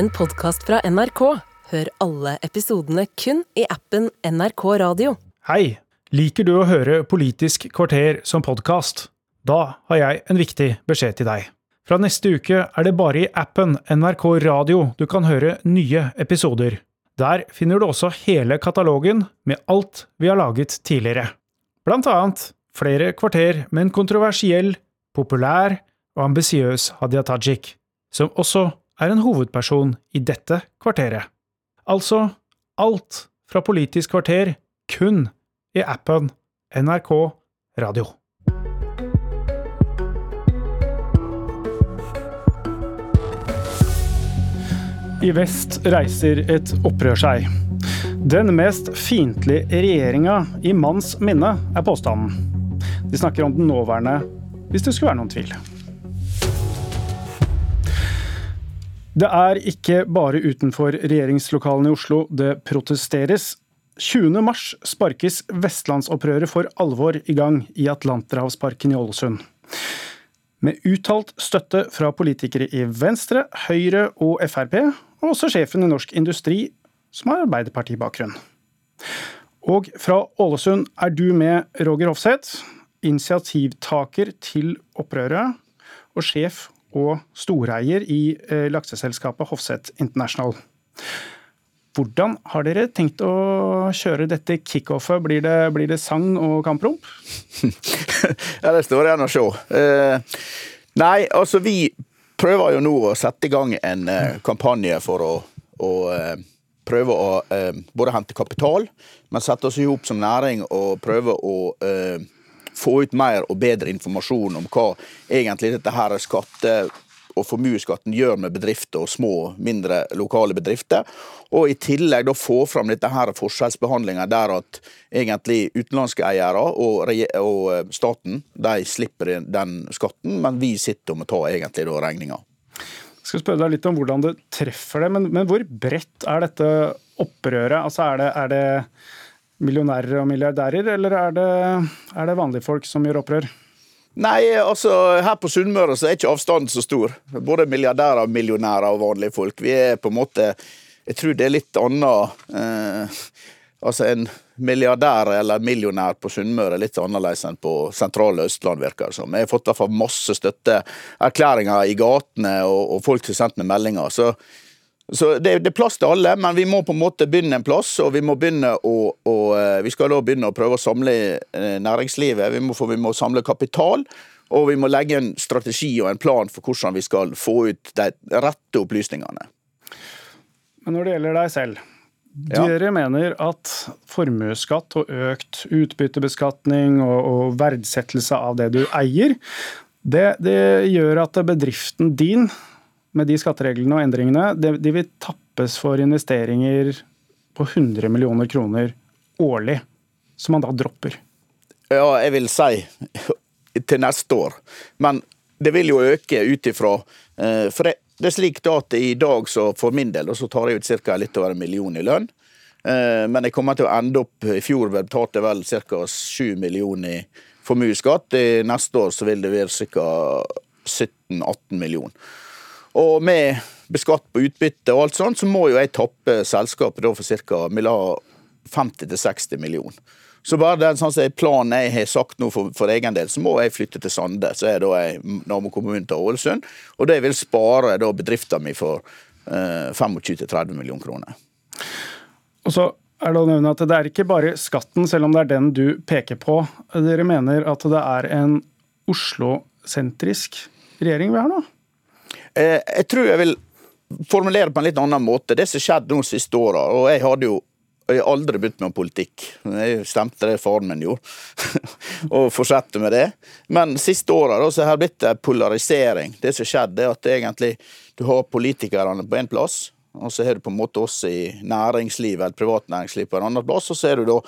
en podkast fra NRK. Hør alle episodene kun i appen NRK Radio. Hei! Liker du å høre Politisk kvarter som podkast? Da har jeg en viktig beskjed til deg. Fra neste uke er det bare i appen NRK Radio du kan høre nye episoder. Der finner du også hele katalogen med alt vi har laget tidligere. Blant annet flere kvarter med en kontroversiell, populær og ambisiøs Hadia Tajik, som også er en hovedperson i dette kvarteret. Altså alt fra Politisk kvarter kun i appen NRK Radio. I vest reiser et opprør seg. Den mest fiendtlige regjeringa i manns minne, er påstanden. De snakker om den nåværende, hvis det skulle være noen tvil. Det er ikke bare utenfor regjeringslokalene i Oslo det protesteres. 20. mars sparkes vestlandsopprøret for alvor i gang i Atlanterhavsparken i Ålesund. Med uttalt støtte fra politikere i Venstre, Høyre og Frp, og også sjefen i Norsk Industri, som har Arbeiderpartibakgrunn. Og fra Ålesund er du med, Roger Hofseth, initiativtaker til opprøret og sjef og storeier i eh, lakseselskapet Hofseth International. Hvordan har dere tenkt å kjøre dette kickoffet? Blir det, blir det sang og kampromp? ja, det står igjen å se. Eh, nei, altså vi prøver jo nå å sette i gang en eh, kampanje for å, å eh, prøve å eh, både hente kapital, men sette oss i hop som næring og prøve å eh, få ut mer og bedre informasjon om hva egentlig dette her skatte- og formuesskatten gjør med bedrifter og små, mindre lokale bedrifter. Og i tillegg da få fram dette her forskjellsbehandlinga der at egentlig utenlandske eiere og, og, eh, staten de slipper den skatten, men vi sitter og må ta egentlig da regninga. Jeg skal spørre deg litt om hvordan det treffer det, men, men hvor bredt er dette opprøret? Altså er det, er det millionærer og milliardærer, eller er det, er det vanlige folk som gjør opprør? Nei, altså her på Sunnmøre så er ikke avstanden så stor. Både milliardærer, millionærer og vanlige folk. Vi er på en måte Jeg tror det er litt annet eh, Altså en milliardær eller millionær på Sunnmøre er litt annerledes enn på sentrale Østland, virker det som. Jeg har fått i hvert fall masse støtteerklæringer i gatene, og, og folk har sendt meg meldinger. Så så det, det, er plass til alle, men vi må på en måte begynne en plass. Og vi må begynne å, å eh, Vi skal da begynne å prøve å samle eh, næringslivet. Vi må, for vi må samle kapital. Og vi må legge en strategi og en plan for hvordan vi skal få ut de rette opplysningene. Men når det gjelder deg selv, ja. dere mener at formuesskatt og økt utbyttebeskatning og, og verdsettelse av det du eier, det, det gjør at bedriften din med de skattereglene og endringene, de, vil tappes for investeringer på 100 millioner kroner årlig, som man da dropper. Ja, jeg vil si til neste år. Men det vil jo øke ut ifra eh, For det, er slik at i dag, så for min del, så tar jeg ut ca. litt over en million i lønn. Eh, men jeg kommer til å ende opp I fjor betalte jeg vel ca. 7 millioner i formuesskatt. Neste år så vil det være ca. 17-18 millioner. Og med beskatt på utbytte og alt sånt, så må jo jeg tappe selskapet da for ca. 50-60 millioner. Så bare den sånn planen jeg har sagt nå for, for, egen del, så må jeg flytte til Sande. Så er da jeg nabokommunen til Ålesund. Og det vil spare da bedriften min for eh, 25-30 millioner kroner. Og så er det å nevne at det er ikke bare skatten, selv om det er den du peker på. Dere mener at det er en Oslo-sentrisk regjering vi har nå? Eh, jeg tror jeg vil formulere på en litt annen måte. Det som skjedde skjedd de siste åra, og jeg hadde jo jeg har aldri begynt med politikk. Jeg stemte det faren min gjorde, og fortsetter med det. Men siste åra har det blitt en polarisering. Det som skjedde, er at egentlig du har politikerne på én plass, og så har du på en måte oss i næringslivet, eller privatnæringslivet på en annen plass, og så har du da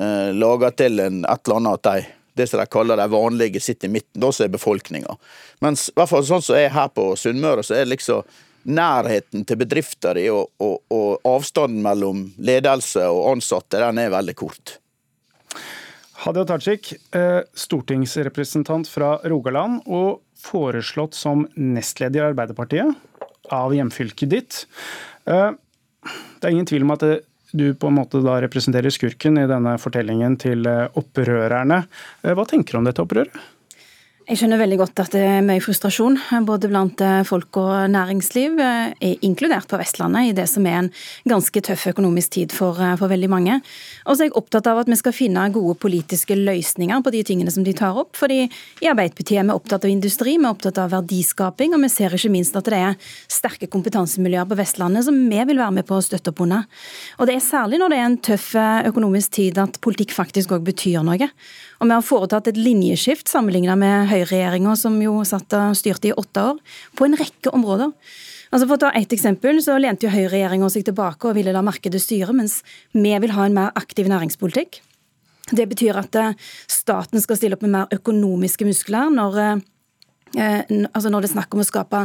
eh, laga til en, et eller annet at de det som de kaller de vanlige, sitter i midten. Da er befolkninga. Mens i hvert fall sånn som er her på Sunnmøre, så er det liksom nærheten til bedrifter og, og, og, avstanden mellom ledelse og ansatte, den er veldig kort. Hadia Tajik, eh, stortingsrepresentant fra Rogaland og foreslått som nestleder i Arbeiderpartiet. av hjemfylket ditt. Eh, det er ingen tvil om at du på en måte da representerer skurken i denne fortellingen til opprørerne. Hva tenker du om dette opprøret? Jeg skjønner veldig godt at det er mye frustrasjon både blant eh, folk og næringsliv, eh, inkludert på Vestlandet, i det som er en ganske tøff økonomisk tid for, eh, for veldig mange. Og så er jeg opptatt av at vi skal finne gode politiske løsninger på de tingene som de tar opp. fordi i Arbeiderpartiet er vi opptatt av industri, vi er opptatt av verdiskaping, og vi ser ikke minst at det er sterke kompetansemiljøer på Vestlandet som vi vil være med på å støtte opp under. Og det er særlig når det er en tøff økonomisk tid at politikk faktisk òg betyr noe. Og vi har foretatt et linjeskift sammenlignet med høyreregjeringa, som jo satt og styrte i åtte år, på en rekke områder. Altså For å ta ett eksempel, så lente jo høyreregjeringa seg tilbake og ville la markedet styre, mens vi vil ha en mer aktiv næringspolitikk. Det betyr at eh, staten skal stille opp med mer økonomiske muskler når eh, eh, altså når det er snakk om å skape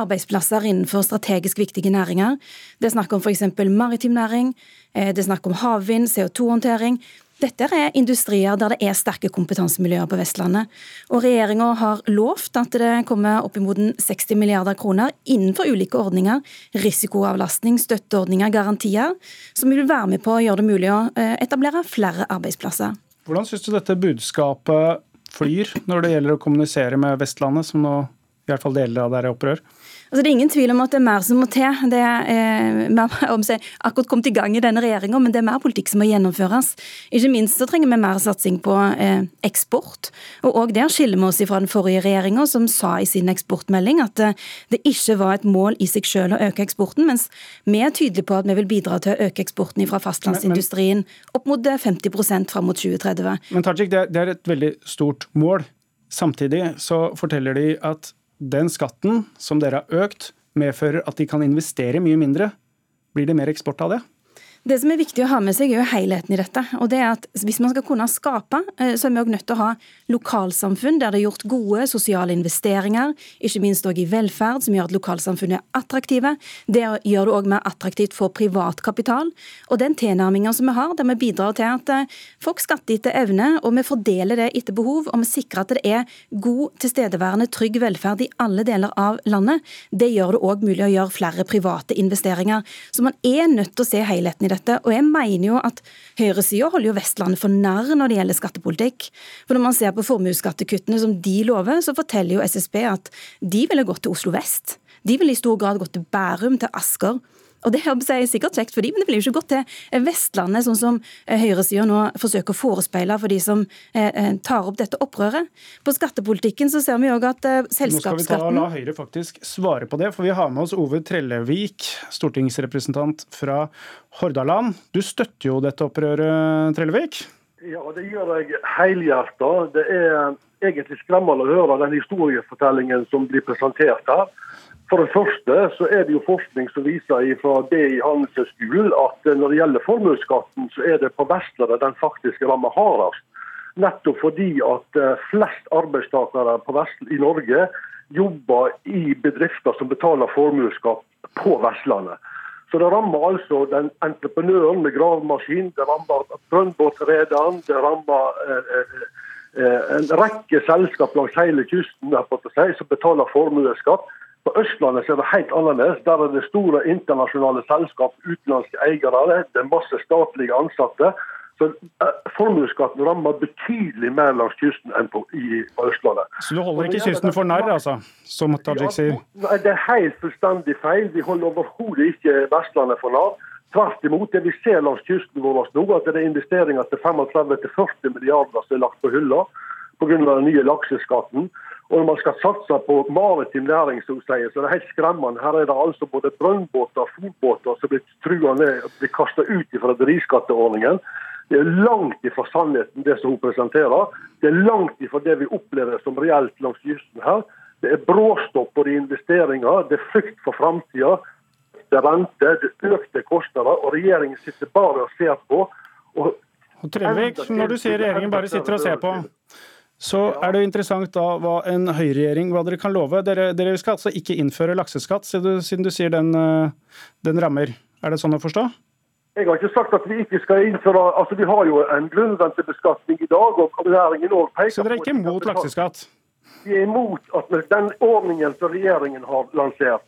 arbeidsplasser innenfor strategisk viktige næringer. Det er snakk om f.eks. maritim næring, det er snakk om havvind, CO2-håndtering. Dette er industrier der det er sterke kompetansemiljøer på Vestlandet. Og regjeringa har lovt at det kommer oppimot 60 milliarder kroner innenfor ulike ordninger. Risikoavlastning, støtteordninger, garantier. Som vil være med på å gjøre det mulig å eh, etablere flere arbeidsplasser. Hvordan syns du dette budskapet flyr når det gjelder å kommunisere med Vestlandet, som nå i hvert fall deler av det er opprør? Altså, det er ingen tvil om at det er mer som må til. Det er, eh, om seg, akkurat kommet i gang i denne regjeringa, men det er mer politikk som må gjennomføres. Ikke minst så trenger vi mer satsing på eh, eksport. Og òg der skiller vi oss fra den forrige regjeringa, som sa i sin eksportmelding at eh, det ikke var et mål i seg selv å øke eksporten, mens vi er tydelige på at vi vil bidra til å øke eksporten fra fastlandsindustrien opp mot 50 eh, fram mot 2030. Men Tajik, det er et veldig stort mål. Samtidig så forteller de at den skatten som dere har økt, medfører at de kan investere mye mindre. Blir det mer eksport av det? Det som er viktig å ha med seg, er jo helheten i dette. og det er at Hvis man skal kunne skape, eh, så er vi også nødt til å ha lokalsamfunn der det er gjort gode sosiale investeringer, ikke minst også i velferd, som gjør at lokalsamfunnet er attraktive. Det gjør det òg mer attraktivt for privat kapital. Og den tilnærminga som vi har, der vi bidrar til at eh, folk skatter etter evne, og vi fordeler det etter behov, og vi sikrer at det er god, tilstedeværende, trygg velferd i alle deler av landet, det gjør det òg mulig å gjøre flere private investeringer. Så man er nødt til å se helheten i dette. Og jeg mener jo at høyresida holder jo Vestlandet for narr når det gjelder skattepolitikk. For når man ser på formuesskattekuttene som de lover, så forteller jo SSB at de ville gått til Oslo vest. De ville i stor grad gått til Bærum, til Asker. Og Det er sikkert kjekt for dem, men det ville jo ikke gått til Vestlandet, sånn som eh, høyresida nå forsøker å forespeile for de som eh, eh, tar opp dette opprøret. På skattepolitikken så ser vi òg at selskapsskatten Nå skal vi ta, la Høyre faktisk svare på det, for vi har med oss Ove Trellevik, stortingsrepresentant fra Hordaland. Du støtter jo dette opprøret, Trellevik? Ja, det gjør jeg helhjerta. Det er egentlig skremmende å høre den historiefortellingen som blir presentert her. For det første så er det jo forskning som viser fra BI Handelshøyskolen at når det gjelder formuesskatten, så er det på Vestlandet den faktisk rammer hardest. Nettopp fordi at eh, flest arbeidstakere i Norge jobber i bedrifter som betaler formuesskatt på Vestlandet. Så det rammer altså den entreprenøren med gravemaskin, det rammer brønnbåtrederen, det rammer eh, eh, eh, en rekke selskap langs hele kysten som betaler formuesskatt. På Østlandet er det helt annerledes. Der er det store internasjonale selskap, utenlandske eiere. Det er masse statlige ansatte. Så uh, Formuesskatten rammer betydelig mer langs kysten enn på, i, på Østlandet. Så du holder ikke kysten for narr, altså? Som Tajik sier? Nei, det er helt fullstendig feil. Vi holder overhodet ikke Vestlandet for narr. Tvert imot, det vi ser langs kysten vår nå, at det er investeringer til 35-40 milliarder som er lagt på hylla pga. den nye lakseskatten. Og når man skal satse på maritim næring, så, sier, så er det helt skremmende. Her er det altså både brønnbåter og fotbåter som blir trua ned og blir kasta ut fra rederiskatteordningen. Det er langt ifra sannheten, det som hun presenterer. Det er langt ifra det vi opplever som reelt langs kysten her. Det er bråstopp på de investeringer, det er frykt for framtida. Det er rente, det er økte kostnader, og regjeringen sitter bare og ser på. Og Trellevik, når du sier regjeringen bare sitter og ser på, så er det jo interessant da hva en høyreregjering hva dere kan love. Dere, dere skal altså ikke innføre lakseskatt, siden du sier den, eh, den rammer. Er det sånn å forstå? Jeg har ikke sagt at vi ikke skal innføre altså Vi har jo en grunnrentebeskatning i dag. og regjeringen også peker Så dere er ikke imot lakseskatt? Vi er imot at den ordningen som regjeringen har lansert,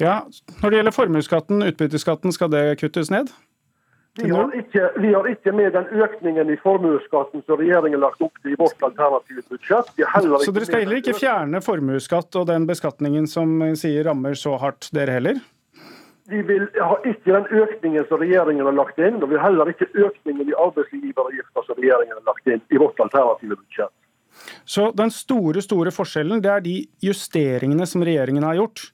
Ja, Når det gjelder formuesskatten, utbytteskatten, skal det kuttes ned? Vi har, ikke, vi har ikke med den økningen i formuesskatten som regjeringen har lagt opp til i vårt alternative budsjett. så dere skal heller ikke fjerne formuesskatt og den beskatningen som sier rammer så hardt, dere heller? Vi vil ha ikke den økningen som regjeringen har lagt inn, og vi har heller ikke økningen i arbeidsgiveravgifta som regjeringen har lagt inn i vårt alternative budsjett. Så den store store forskjellen det er de justeringene som regjeringen har gjort?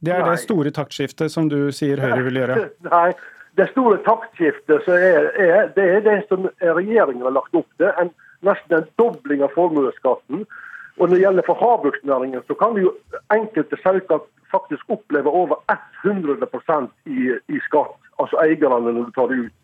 Det er Nei. det store taktskiftet som du sier Høyre vil gjøre? Nei, det store taktskiftet er, er, det er det som regjeringen har lagt opp til. En, nesten en dobling av formuesskatten. Og når det gjelder for havbruksnæringen, så kan vi jo enkelte selskap faktisk oppleve over 100 i, i skatt, altså eierne når du tar det ut.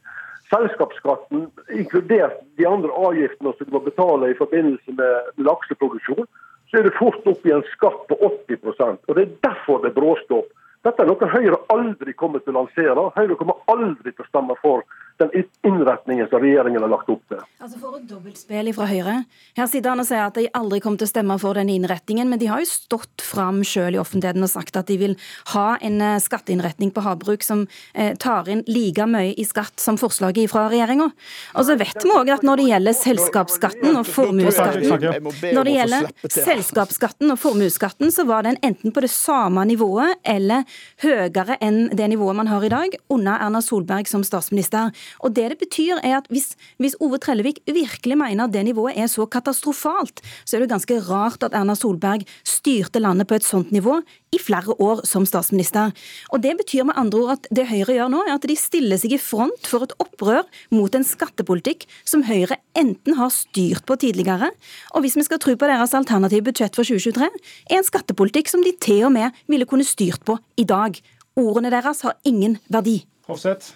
Selskapsskatten, inkludert de andre avgiftene som du må betale i forbindelse med lakseproduksjon, så er det fort opp i en skatt på 80% og Det er derfor det bråstopper. Dette er noe Høyre aldri kommer til å lansere. Høyre kommer aldri til å stemme for den innretningen som regjeringen har lagt opp til. Altså For et dobbeltspill fra Høyre. Her sitter han og sier at de aldri kommer til å stemme for den innretningen, men de har jo stått fram sjøl i offentligheten og sagt at de vil ha en eh, skatteinnretning på havbruk som eh, tar inn like mye i skatt som forslaget fra regjeringa. Og så vet vi òg at når det gjelder selskapsskatten og formuesskatten Når det gjelder selskapsskatten og formuesskatten, så var den enten på det samme nivået eller høyere enn det nivået man har i dag, under Erna Solberg som statsminister. Og det det betyr er at hvis, hvis Ove Trellevik virkelig mener at det nivået er så katastrofalt, så er det ganske rart at Erna Solberg styrte landet på et sånt nivå i flere år som statsminister. Og Det betyr med andre ord at det Høyre gjør nå, er at de stiller seg i front for et opprør mot en skattepolitikk som Høyre enten har styrt på tidligere, og hvis vi skal tro på deres alternative budsjett for 2023, er en skattepolitikk som de til og med ville kunne styrt på i dag. Ordene deres har ingen verdi. Hofseth.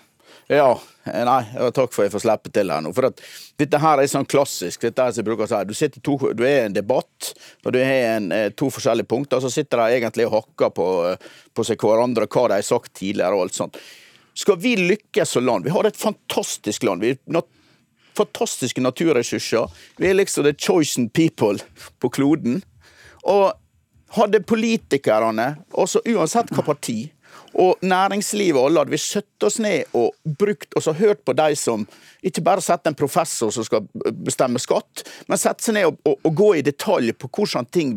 Ja. Nei, takk for at jeg får slippe til her nå. For at dette her er sånn klassisk. dette her som jeg bruker å si. Du, sitter to, du er i en debatt, og du har en, eh, to forskjellige punkter, og så sitter de egentlig og hakker på, på seg hverandre, hva de har sagt tidligere og alt sånt. Skal vi lykkes som land Vi har et fantastisk land. Vi har fantastiske naturressurser. Vi er liksom the chosen people på kloden. Og hadde politikerne, også uansett hva parti og næringslivet alle hadde vi satt oss ned og brukt og så hørt på de som ikke bare setter en professor som skal bestemme skatt, men setter seg ned og, og, og gå i detalj på hvordan ting,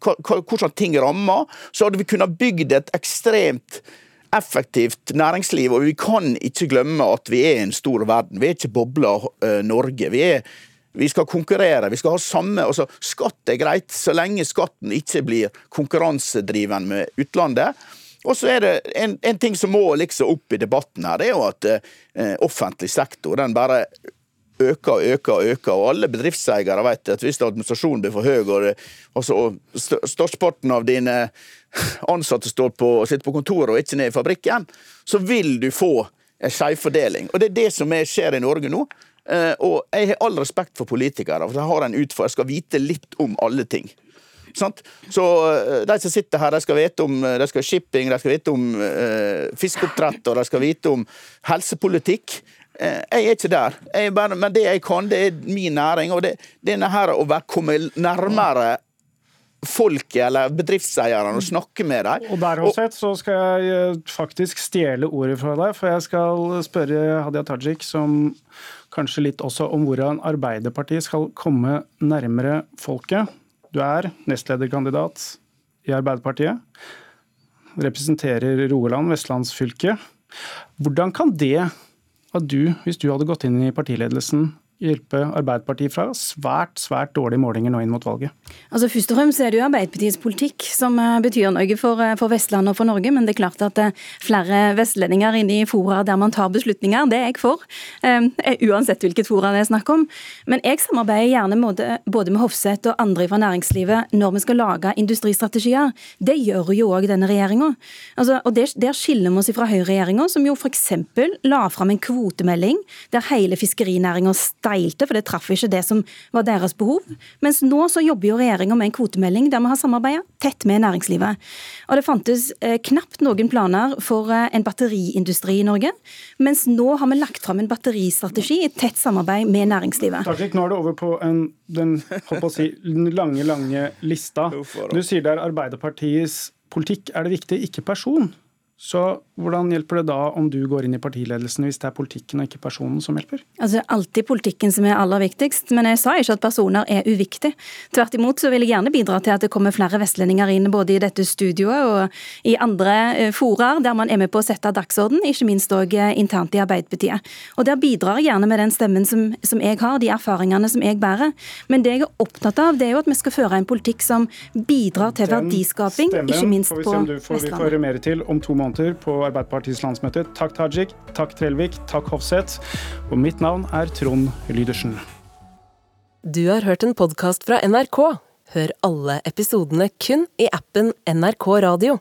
hvordan ting rammer, så hadde vi kunnet bygd et ekstremt effektivt næringsliv. Og vi kan ikke glemme at vi er en stor verden. Vi er ikke bobla uh, Norge. Vi, er, vi skal konkurrere. Vi skal ha samme altså, Skatt er greit, så lenge skatten ikke blir konkurransedriven med utlandet. Og så er det en, en, ting som må liksom opp i debatten her, det er jo at eh, offentlig sektor den bare øker og øker og øker, og alle bedriftseiere vet at hvis administrasjonen blir for høy, og, det, altså, og størsteparten av dine ansatte står på, sitter på kontoret og ikke ned i fabrikken, så vil du få en skjevfordeling. Og det er det som skjer i Norge nå. Eh, og jeg har all respekt for politikere, for jeg har en utfordring. jeg skal vite litt om alle ting. Sant? Så eh, de som sitter her, de skal vite om de skal shipping, de skal vite om uh, fiskeoppdrett og de skal vite om helsepolitikk. Uh, jeg er ikke der. Jeg bare, men det jeg kan, det er min næring. Og det, er her å komme nærmere folket eller bedriftseierne og snakke med dem. Og der Hoseth, så skal jeg faktisk stjele ordet fra deg, for jeg skal spørre Hadia Tajik, som kanskje litt også om hvordan Arbeiderpartiet skal komme nærmere folket. Du er nestlederkandidat i Arbeiderpartiet. Representerer Rogaland, vestlandsfylket. Hvordan kan det at du, hvis du hadde gått inn i partiledelsen, hjelpe Arbeiderpartiet fra svært svært dårlige målinger nå inn mot valget? Altså Først og fremst er det jo Arbeiderpartiets politikk som eh, betyr noe for, eh, for Vestlandet og for Norge. Men det er klart at eh, flere vestlendinger inne i fora der man tar beslutninger, det er jeg for. Uansett hvilket fora det er snakk om. Men jeg samarbeider gjerne både med Hofseth og andre fra næringslivet når vi skal lage industristrategier. Det gjør jo òg denne regjeringa. Altså, og der, der skiller vi oss fra høyreregjeringa, som jo f.eks. la fram en kvotemelding der hele fiskerinæringa steilte, for det traff ikke det som var deres behov. Mens nå så jobber jo regjeringa med en kvotemelding der vi har samarbeida tett med næringslivet. Og det fantes eh, knapt noen planer for eh, en batteriindustri i Norge, mens nå har vi lagt fram en batteristrategi i tett samarbeid med næringslivet. Tajik, nå er det over på en, den, si, lange, lange lista. Du sier det er Arbeiderpartiets politikk er det viktige, ikke person. Så hvordan hjelper det da om du går inn i partiledelsen hvis det er politikken og ikke personen som hjelper? Altså, Det er alltid politikken som er aller viktigst, men jeg sa ikke at personer er uviktig. Tvert imot så vil jeg gjerne bidra til at det kommer flere vestlendinger inn både i dette studioet og i andre eh, foraer der man er med på å sette dagsorden, ikke minst òg eh, internt i Arbeiderpartiet. Og Der bidrar jeg gjerne med den stemmen som, som jeg har, de erfaringene som jeg bærer. Men det jeg er opptatt av, det er jo at vi skal føre en politikk som bidrar til Den verdiskaping, stemmen ikke minst får vi på se om du får, vi får Vestlandet. høre mer til om to måneder på Arbeiderpartiets landsmøte. Takk Tajik, takk Trellvik, takk Hofseth. Og mitt navn er Trond Lydersen. Du har hørt en podkast fra NRK. Hør alle episodene kun i appen NRK Radio.